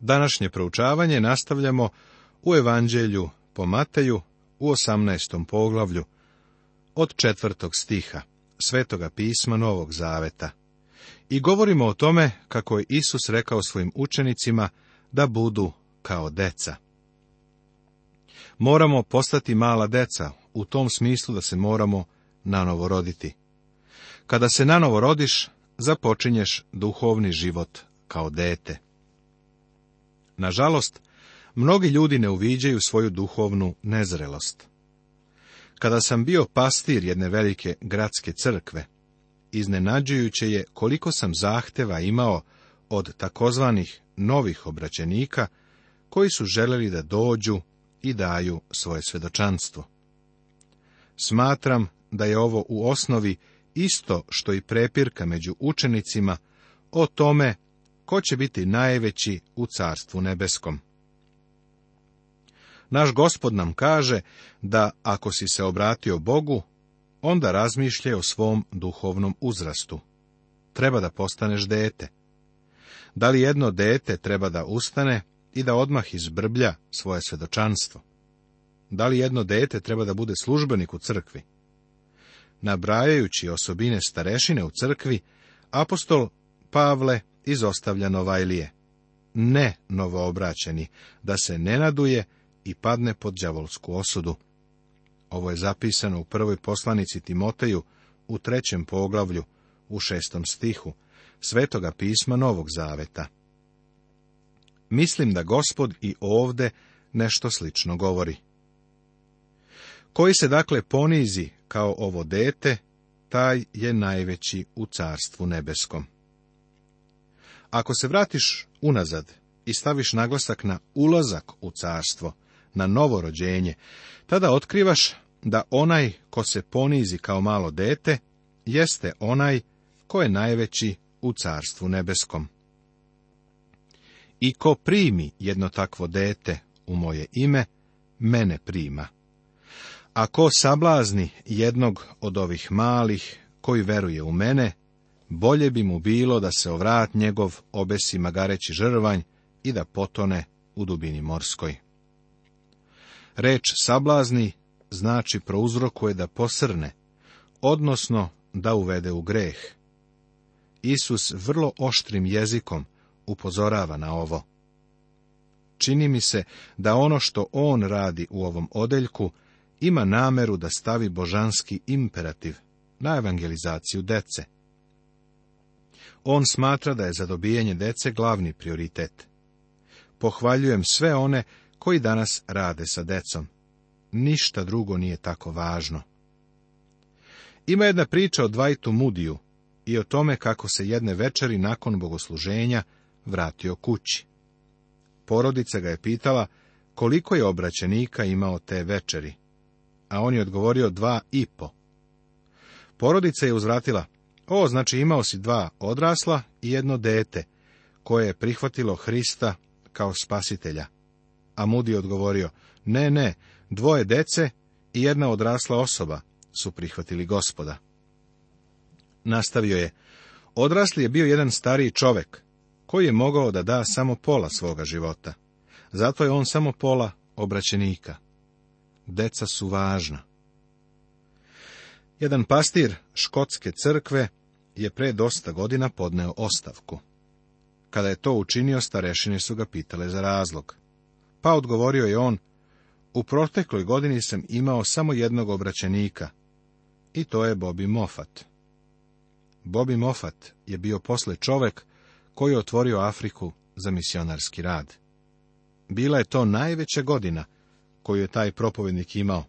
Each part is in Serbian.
Današnje proučavanje nastavljamo u Evanđelju po Mateju u 18. poglavlju, od četvrtog stiha, svetoga pisma Novog Zaveta. I govorimo o tome kako je Isus rekao svojim učenicima da budu kao deca. Moramo postati mala deca, u tom smislu da se moramo nanovo roditi. Kada se nanovo rodiš, započinješ duhovni život kao dete. Nažalost, mnogi ljudi ne uviđaju svoju duhovnu nezrelost. Kada sam bio pastir jedne velike gradske crkve, iznenađujuće je koliko sam zahteva imao od takozvanih novih obraćenika koji su željeli da dođu i daju svoje svedočanstvo. Smatram da je ovo u osnovi isto što i prepirka među učenicima o tome ko će biti najveći u carstvu nebeskom. Naš gospod nam kaže da ako si se obratio Bogu, onda razmišlje o svom duhovnom uzrastu. Treba da postaneš dete. Da li jedno dete treba da ustane i da odmah izbrblja svoje svedočanstvo? Da li jedno dete treba da bude službenik u crkvi? Nabrajajući osobine starešine u crkvi, apostol Pavle izostavlja Novajlije. Ne, novoobraćeni, da se ne naduje i padne pod đavolsku osudu. Ovo je zapisano u prvoj poslanici Timoteju, u trećem poglavlju, u šestom stihu, svetoga pisma Novog Zaveta. Mislim da gospod i ovde nešto slično govori. Koji se dakle ponizi kao ovo dete, taj je najveći u carstvu nebeskom. Ako se vratiš unazad i staviš naglasak na ulazak u carstvo, na novo rođenje, tada otkrivaš da onaj ko se ponizi kao malo dete, jeste onaj ko je najveći u carstvu nebeskom. I ko primi jedno takvo dete u moje ime, mene prima. A ko sablazni jednog od ovih malih koji veruje u mene, bolje bi mu bilo da se ovrat njegov obesi magareći žrvanj i da potone u dubini morskoj. Reč sablazni znači prouzrokuje da posrne, odnosno da uvede u greh. Isus vrlo oštrim jezikom upozorava na ovo. Čini mi se da ono što on radi u ovom odeljku ima nameru da stavi božanski imperativ na evangelizaciju dece. On smatra da je za dobijanje dece glavni prioritet. Pohvaljujem sve one koji danas rade sa decom. Ništa drugo nije tako važno. Ima jedna priča o Dvajtu Mudiju i o tome kako se jedne večeri nakon bogosluženja vratio kući. Porodica ga je pitala koliko je obraćenika imao te večeri, a on je odgovorio dva i po. Porodica je uzvratila, o znači imao si dva odrasla i jedno dete, koje je prihvatilo Hrista kao spasitelja. A Mudi odgovorio, ne, ne, dvoje dece i jedna odrasla osoba su prihvatili gospoda. Nastavio je, odrasli je bio jedan stariji čovek, koji je mogao da da samo pola svoga života. Zato je on samo pola obraćenika. Deca su važna. Jedan pastir škotske crkve je pre dosta godina podneo ostavku. Kada je to učinio, starešine su ga pitale za razlog. Pa odgovorio je on, u protekloj godini sam imao samo jednog obraćenika, i to je Bobi Moffat. Bobi Moffat je bio posle čovek koji je otvorio Afriku za misionarski rad. Bila je to najveća godina koju je taj propovednik imao.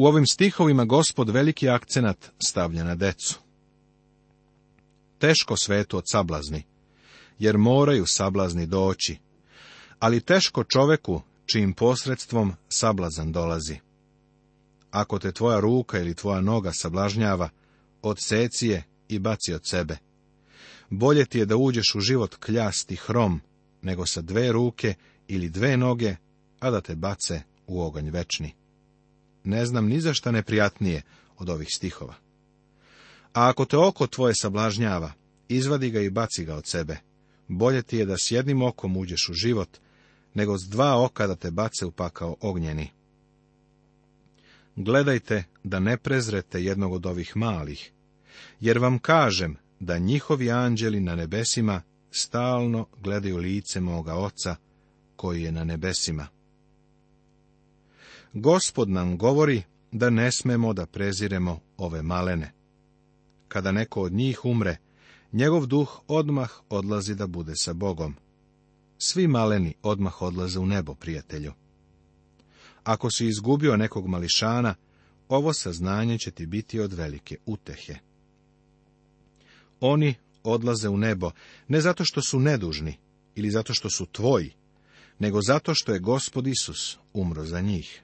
U ovim stihovima gospod veliki akcenat stavlja na decu. Teško svetu od sablazni, jer moraju sablazni doći, ali teško čoveku čijim posredstvom sablazan dolazi. Ako te tvoja ruka ili tvoja noga sablažnjava, odseci je i baci od sebe. Bolje ti je da uđeš u život kljasti hrom, nego sa dve ruke ili dve noge, a da te bace u oganj večni ne znam ni za šta neprijatnije od ovih stihova. A ako te oko tvoje sablažnjava, izvadi ga i baci ga od sebe. Bolje ti je da s jednim okom uđeš u život, nego s dva oka da te bace u pakao ognjeni. Gledajte da ne prezrete jednog od ovih malih, jer vam kažem da njihovi anđeli na nebesima stalno gledaju lice moga oca koji je na nebesima. Gospod nam govori da ne smemo da preziremo ove malene. Kada neko od njih umre, njegov duh odmah odlazi da bude sa Bogom. Svi maleni odmah odlaze u nebo, prijatelju. Ako si izgubio nekog mališana, ovo saznanje će ti biti od velike utehe. Oni odlaze u nebo ne zato što su nedužni ili zato što su tvoji, nego zato što je Gospod Isus umro za njih.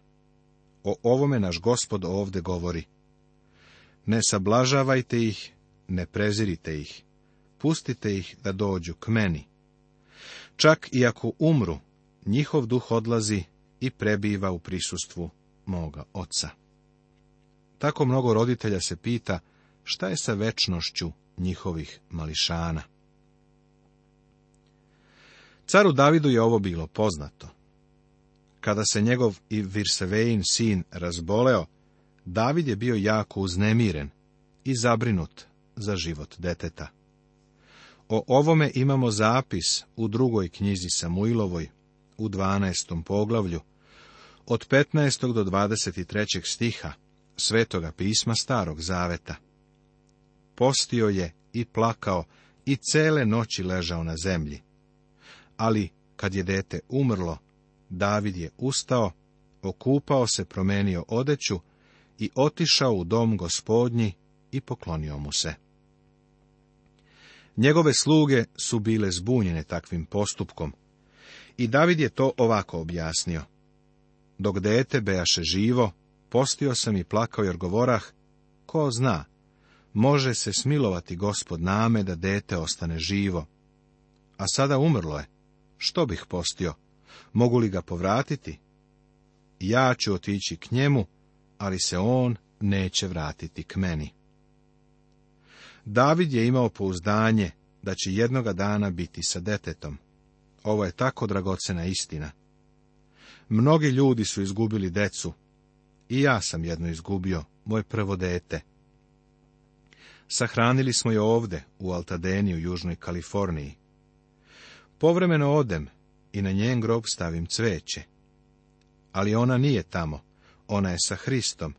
O ovome naš gospod ovde govori. Ne sablažavajte ih, ne prezirite ih. Pustite ih da dođu k meni. Čak i ako umru, njihov duh odlazi i prebiva u prisustvu moga oca. Tako mnogo roditelja se pita šta je sa večnošću njihovih mališana. Caru Davidu je ovo bilo poznato. Kada se njegov i Virsevejin sin razboleo, David je bio jako uznemiren i zabrinut za život deteta. O ovome imamo zapis u drugoj knjizi Samuilovoj, u 12. poglavlju, od 15. do 23. stiha Svetoga pisma Starog Zaveta. Postio je i plakao i cele noći ležao na zemlji. Ali, kad je dete umrlo, David je ustao, okupao se, promenio odeću i otišao u dom gospodnji i poklonio mu se. Njegove sluge su bile zbunjene takvim postupkom. I David je to ovako objasnio. Dok dete bejaše živo, postio sam i plakao jer govorah, ko zna, može se smilovati gospod name da dete ostane živo. A sada umrlo je, što bih postio? Mogu li ga povratiti? Ja ću otići k njemu, ali se on neće vratiti k meni. David je imao pouzdanje da će jednoga dana biti sa detetom. Ovo je tako dragocena istina. Mnogi ljudi su izgubili decu. I ja sam jedno izgubio, moje prvo dete. Sahranili smo je ovde, u Altadeni u Južnoj Kaliforniji. Povremeno odem i na njen grob stavim cveće. Ali ona nije tamo, ona je sa Hristom.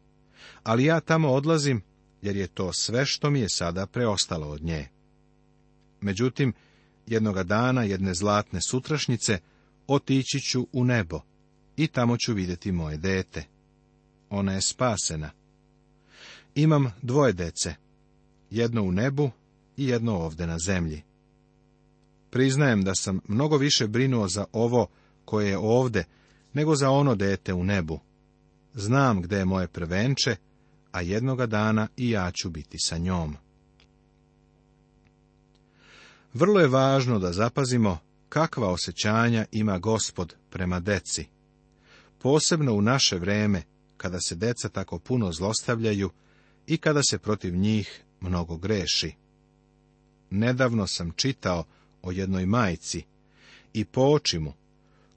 Ali ja tamo odlazim, jer je to sve što mi je sada preostalo od nje. Međutim, jednoga dana, jedne zlatne sutrašnjice, otići ću u nebo i tamo ću vidjeti moje dete. Ona je spasena. Imam dvoje dece, jedno u nebu i jedno ovdje na zemlji. Priznajem da sam mnogo više brinuo za ovo koje je ovde, nego za ono dete u nebu. Znam gde je moje prvenče, a jednoga dana i ja ću biti sa njom. Vrlo je važno da zapazimo kakva osjećanja ima gospod prema deci. Posebno u naše vreme, kada se deca tako puno zlostavljaju i kada se protiv njih mnogo greši. Nedavno sam čitao o jednoj majci i po očimu,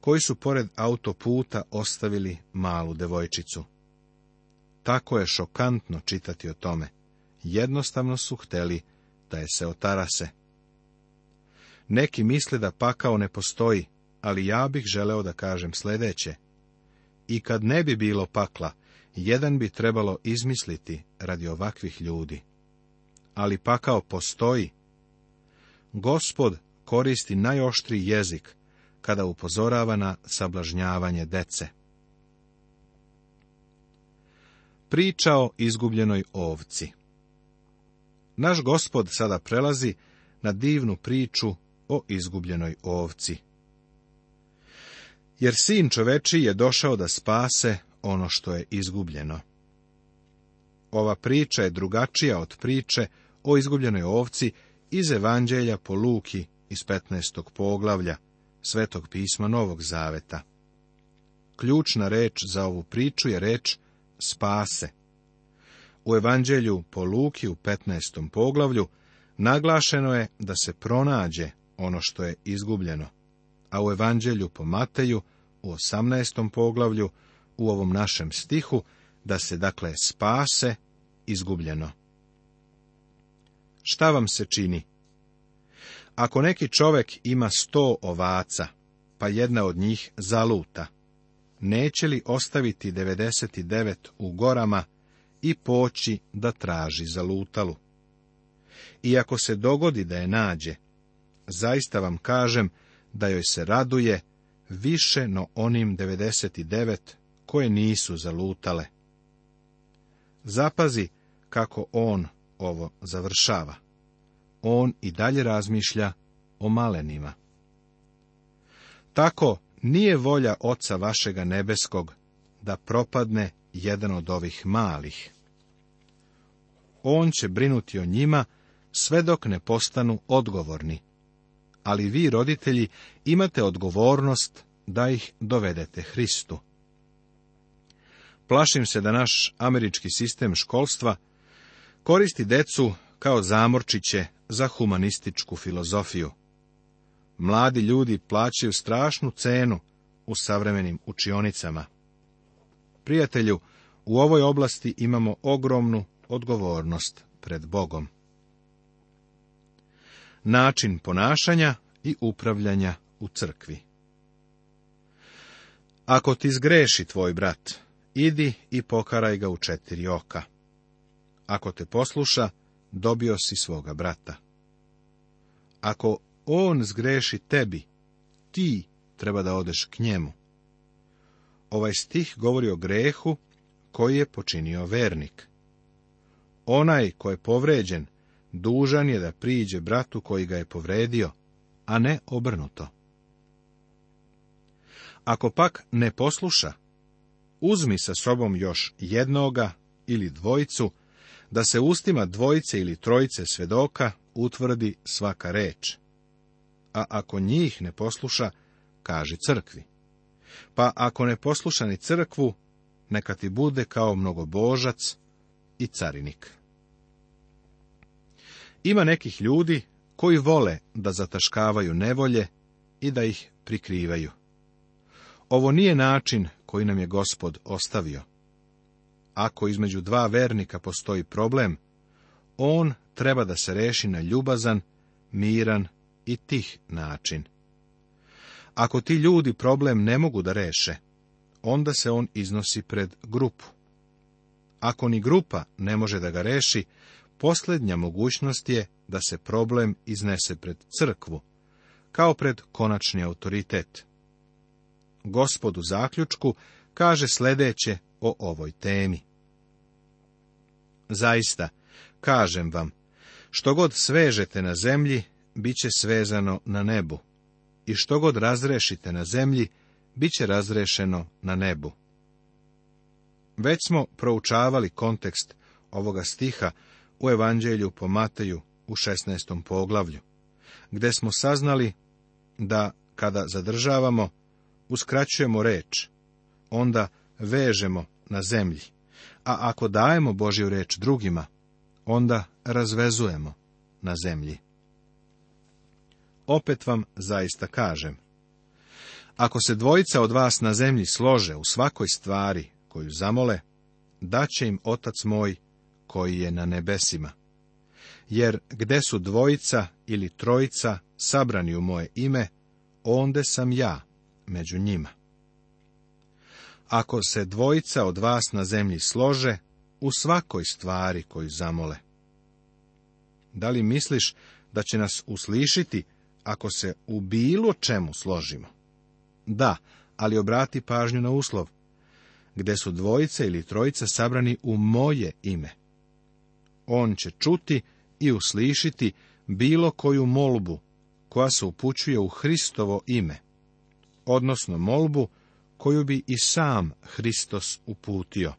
koji su pored autoputa ostavili malu devojčicu. Tako je šokantno čitati o tome. Jednostavno su hteli da je se otarase. Neki misle da pakao ne postoji, ali ja bih želeo da kažem sljedeće. I kad ne bi bilo pakla, jedan bi trebalo izmisliti radi ovakvih ljudi. Ali pakao postoji. Gospod koristi najoštri jezik kada upozorava na sablažnjavanje dece. Priča o izgubljenoj ovci Naš gospod sada prelazi na divnu priču o izgubljenoj ovci. Jer sin čoveči je došao da spase ono što je izgubljeno. Ova priča je drugačija od priče o izgubljenoj ovci iz Evanđelja po Luki iz 15. poglavlja Svetog pisma Novog Zaveta. Ključna reč za ovu priču je reč spase. U Evanđelju po Luki u 15. poglavlju naglašeno je da se pronađe ono što je izgubljeno, a u Evanđelju po Mateju u 18. poglavlju u ovom našem stihu da se dakle spase izgubljeno. Šta vam se čini? Ako neki čovek ima sto ovaca, pa jedna od njih zaluta, neće li ostaviti 99 u gorama i poći da traži zalutalu? I ako se dogodi da je nađe, zaista vam kažem da joj se raduje više no onim 99 koje nisu zalutale. Zapazi kako on ovo završava on i dalje razmišlja o malenima. Tako nije volja Oca vašega nebeskog da propadne jedan od ovih malih. On će brinuti o njima sve dok ne postanu odgovorni. Ali vi, roditelji, imate odgovornost da ih dovedete Hristu. Plašim se da naš američki sistem školstva koristi decu kao zamorčiće za humanističku filozofiju. Mladi ljudi plaćaju strašnu cenu u savremenim učionicama. Prijatelju, u ovoj oblasti imamo ogromnu odgovornost pred Bogom. Način ponašanja i upravljanja u crkvi Ako ti zgreši tvoj brat, idi i pokaraj ga u četiri oka. Ako te posluša, dobio si svoga brata. Ako on zgreši tebi, ti treba da odeš k njemu. Ovaj stih govori o grehu koji je počinio vernik. Onaj ko je povređen, dužan je da priđe bratu koji ga je povredio, a ne obrnuto. Ako pak ne posluša, uzmi sa sobom još jednoga ili dvojicu da se ustima dvojice ili trojice svedoka utvrdi svaka reč. A ako njih ne posluša, kaži crkvi. Pa ako ne posluša ni crkvu, neka ti bude kao mnogobožac i carinik. Ima nekih ljudi koji vole da zataškavaju nevolje i da ih prikrivaju. Ovo nije način koji nam je gospod ostavio. Ako između dva vernika postoji problem, on treba da se reši na ljubazan, miran i tih način. Ako ti ljudi problem ne mogu da reše, onda se on iznosi pred grupu. Ako ni grupa ne može da ga reši, posljednja mogućnost je da se problem iznese pred crkvu, kao pred konačni autoritet. Gospodu zaključku kaže sljedeće o ovoj temi. Zaista, kažem vam, što god svežete na zemlji, bit će svezano na nebu, i što god razrešite na zemlji, bit će razrešeno na nebu. Već smo proučavali kontekst ovoga stiha u Evanđelju po Mateju u 16. poglavlju, gde smo saznali da kada zadržavamo, uskraćujemo reč, onda vežemo na zemlji a ako dajemo Božju reč drugima, onda razvezujemo na zemlji. Opet vam zaista kažem. Ako se dvojica od vas na zemlji slože u svakoj stvari koju zamole, daće im Otac moj koji je na nebesima. Jer gde su dvojica ili trojica sabrani u moje ime, onde sam ja među njima. Ako se dvojica od vas na zemlji slože, u svakoj stvari koju zamole. Da li misliš da će nas uslišiti ako se u bilo čemu složimo? Da, ali obrati pažnju na uslov. Gde su dvojice ili trojica sabrani u moje ime. On će čuti i uslišiti bilo koju molbu koja se upućuje u Hristovo ime, odnosno molbu koju bi i sam Hristos uputio.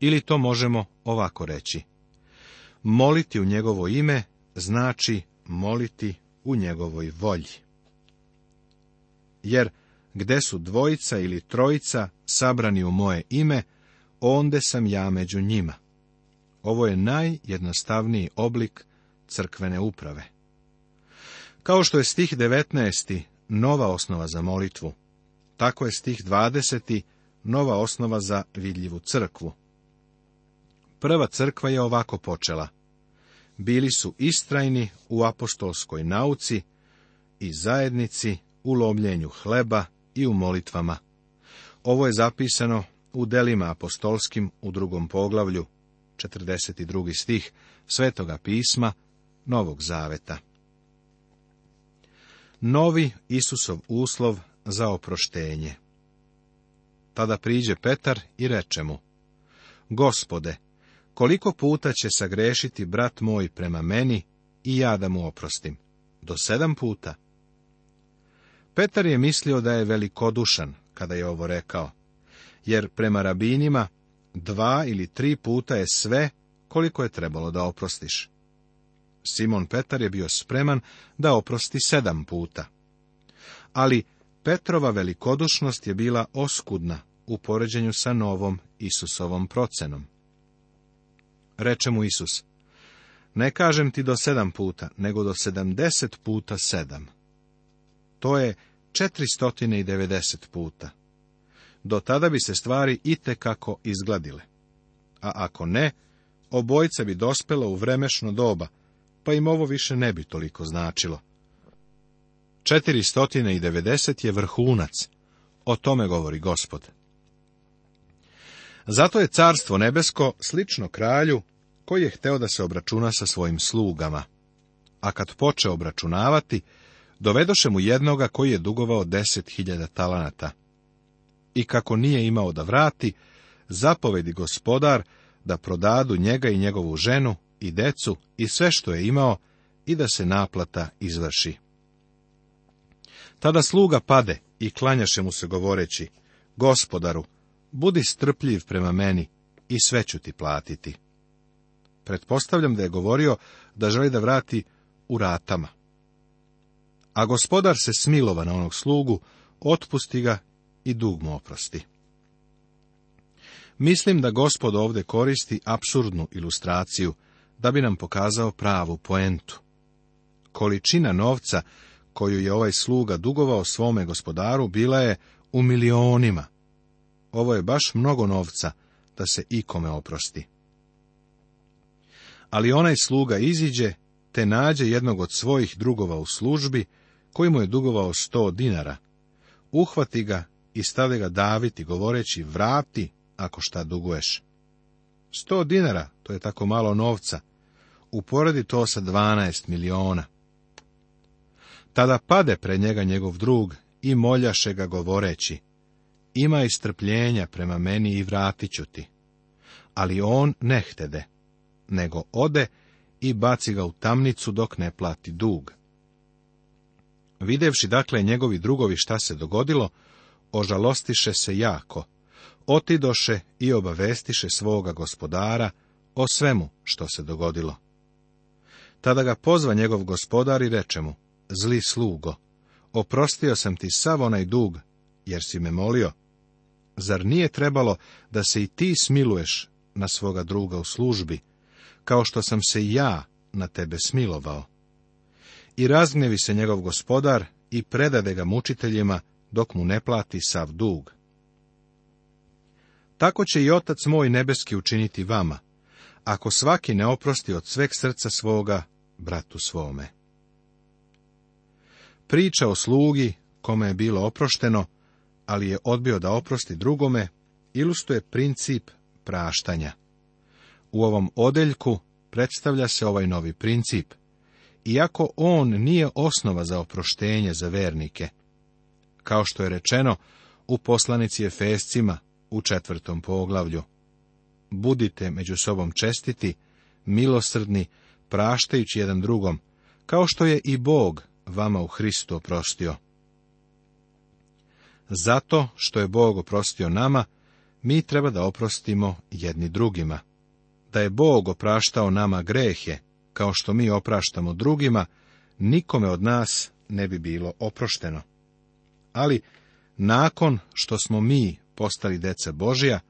Ili to možemo ovako reći. Moliti u njegovo ime znači moliti u njegovoj volji. Jer gde su dvojica ili trojica sabrani u moje ime, onda sam ja među njima. Ovo je najjednostavniji oblik crkvene uprave. Kao što je stih 19. nova osnova za molitvu, tako je stih 20. nova osnova za vidljivu crkvu. Prva crkva je ovako počela. Bili su istrajni u apostolskoj nauci i zajednici u lomljenju hleba i u molitvama. Ovo je zapisano u delima apostolskim u drugom poglavlju, 42. stih Svetoga pisma Novog Zaveta. Novi Isusov uslov za oproštenje. Tada priđe Petar i reče mu, Gospode, koliko puta će sagrešiti brat moj prema meni i ja da mu oprostim? Do sedam puta. Petar je mislio da je velikodušan kada je ovo rekao, jer prema rabinima dva ili tri puta je sve koliko je trebalo da oprostiš. Simon Petar je bio spreman da oprosti sedam puta. Ali Petrova velikodušnost je bila oskudna u poređenju sa novom Isusovom procenom. Reče mu Isus, ne kažem ti do sedam puta, nego do sedamdeset puta sedam. To je četristotine i devedeset puta. Do tada bi se stvari kako izgladile. A ako ne, obojca bi dospela u vremešno doba, pa im ovo više ne bi toliko značilo. 490 je vrhunac. O tome govori gospod. Zato je carstvo nebesko slično kralju koji je hteo da se obračuna sa svojim slugama. A kad poče obračunavati, dovedoše mu jednoga koji je dugovao deset hiljada talanata. I kako nije imao da vrati, zapovedi gospodar da prodadu njega i njegovu ženu i decu i sve što je imao i da se naplata izvrši. Tada sluga pade i klanjaše mu se govoreći, gospodaru, budi strpljiv prema meni i sve ću ti platiti. Pretpostavljam da je govorio da želi da vrati u ratama. A gospodar se smilova na onog slugu, otpusti ga i dug mu oprosti. Mislim da gospod ovde koristi absurdnu ilustraciju, da bi nam pokazao pravu poentu. Količina novca koju je ovaj sluga dugovao svome gospodaru bila je u milionima. Ovo je baš mnogo novca da se ikome oprosti. Ali onaj sluga iziđe, te nađe jednog od svojih drugova u službi, koji mu je dugovao sto dinara. Uhvati ga i stave ga daviti, govoreći, vrati ako šta duguješ. Sto dinara, to je tako malo novca, uporedi to sa dvanaest miliona. Tada pade pre njega njegov drug i moljaše ga govoreći, ima istrpljenja prema meni i vratit ću ti. Ali on ne htede, nego ode i baci ga u tamnicu dok ne plati dug. Videvši dakle njegovi drugovi šta se dogodilo, ožalostiše se jako, otidoše i obavestiše svoga gospodara o svemu što se dogodilo. Tada ga pozva njegov gospodar i reče mu, zli slugo, oprostio sam ti sav onaj dug, jer si me molio. Zar nije trebalo da se i ti smiluješ na svoga druga u službi, kao što sam se i ja na tebe smilovao? I razgnevi se njegov gospodar i predade ga mučiteljima, dok mu ne plati sav dug. Tako će i Otac moj nebeski učiniti vama, ako svaki ne oprosti od sveg srca svoga bratu svome. Priča o slugi, kome je bilo oprošteno, ali je odbio da oprosti drugome, ilustuje princip praštanja. U ovom odeljku predstavlja se ovaj novi princip, iako on nije osnova za oproštenje za vernike. Kao što je rečeno u poslanici Efescima u četvrtom poglavlju. Budite među sobom čestiti, milosrdni, praštajući jedan drugom, kao što je i Bog vama u Hristu oprostio. Zato što je Bog oprostio nama, mi treba da oprostimo jedni drugima. Da je Bog opraštao nama grehe, kao što mi opraštamo drugima, nikome od nas ne bi bilo oprošteno. Ali, nakon što smo mi postali deca Božija,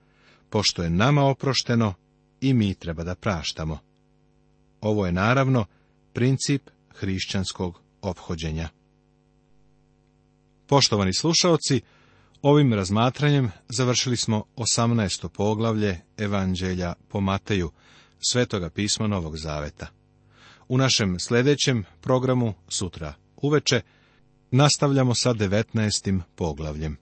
pošto je nama oprošteno, i mi treba da praštamo. Ovo je naravno princip hrišćanskog ophođenja. Poštovani slušaoci, ovim razmatranjem završili smo 18. poglavlje Evanđelja po Mateju, Svetoga pisma Novog Zaveta. U našem sljedećem programu sutra uveče nastavljamo sa 19. poglavljem.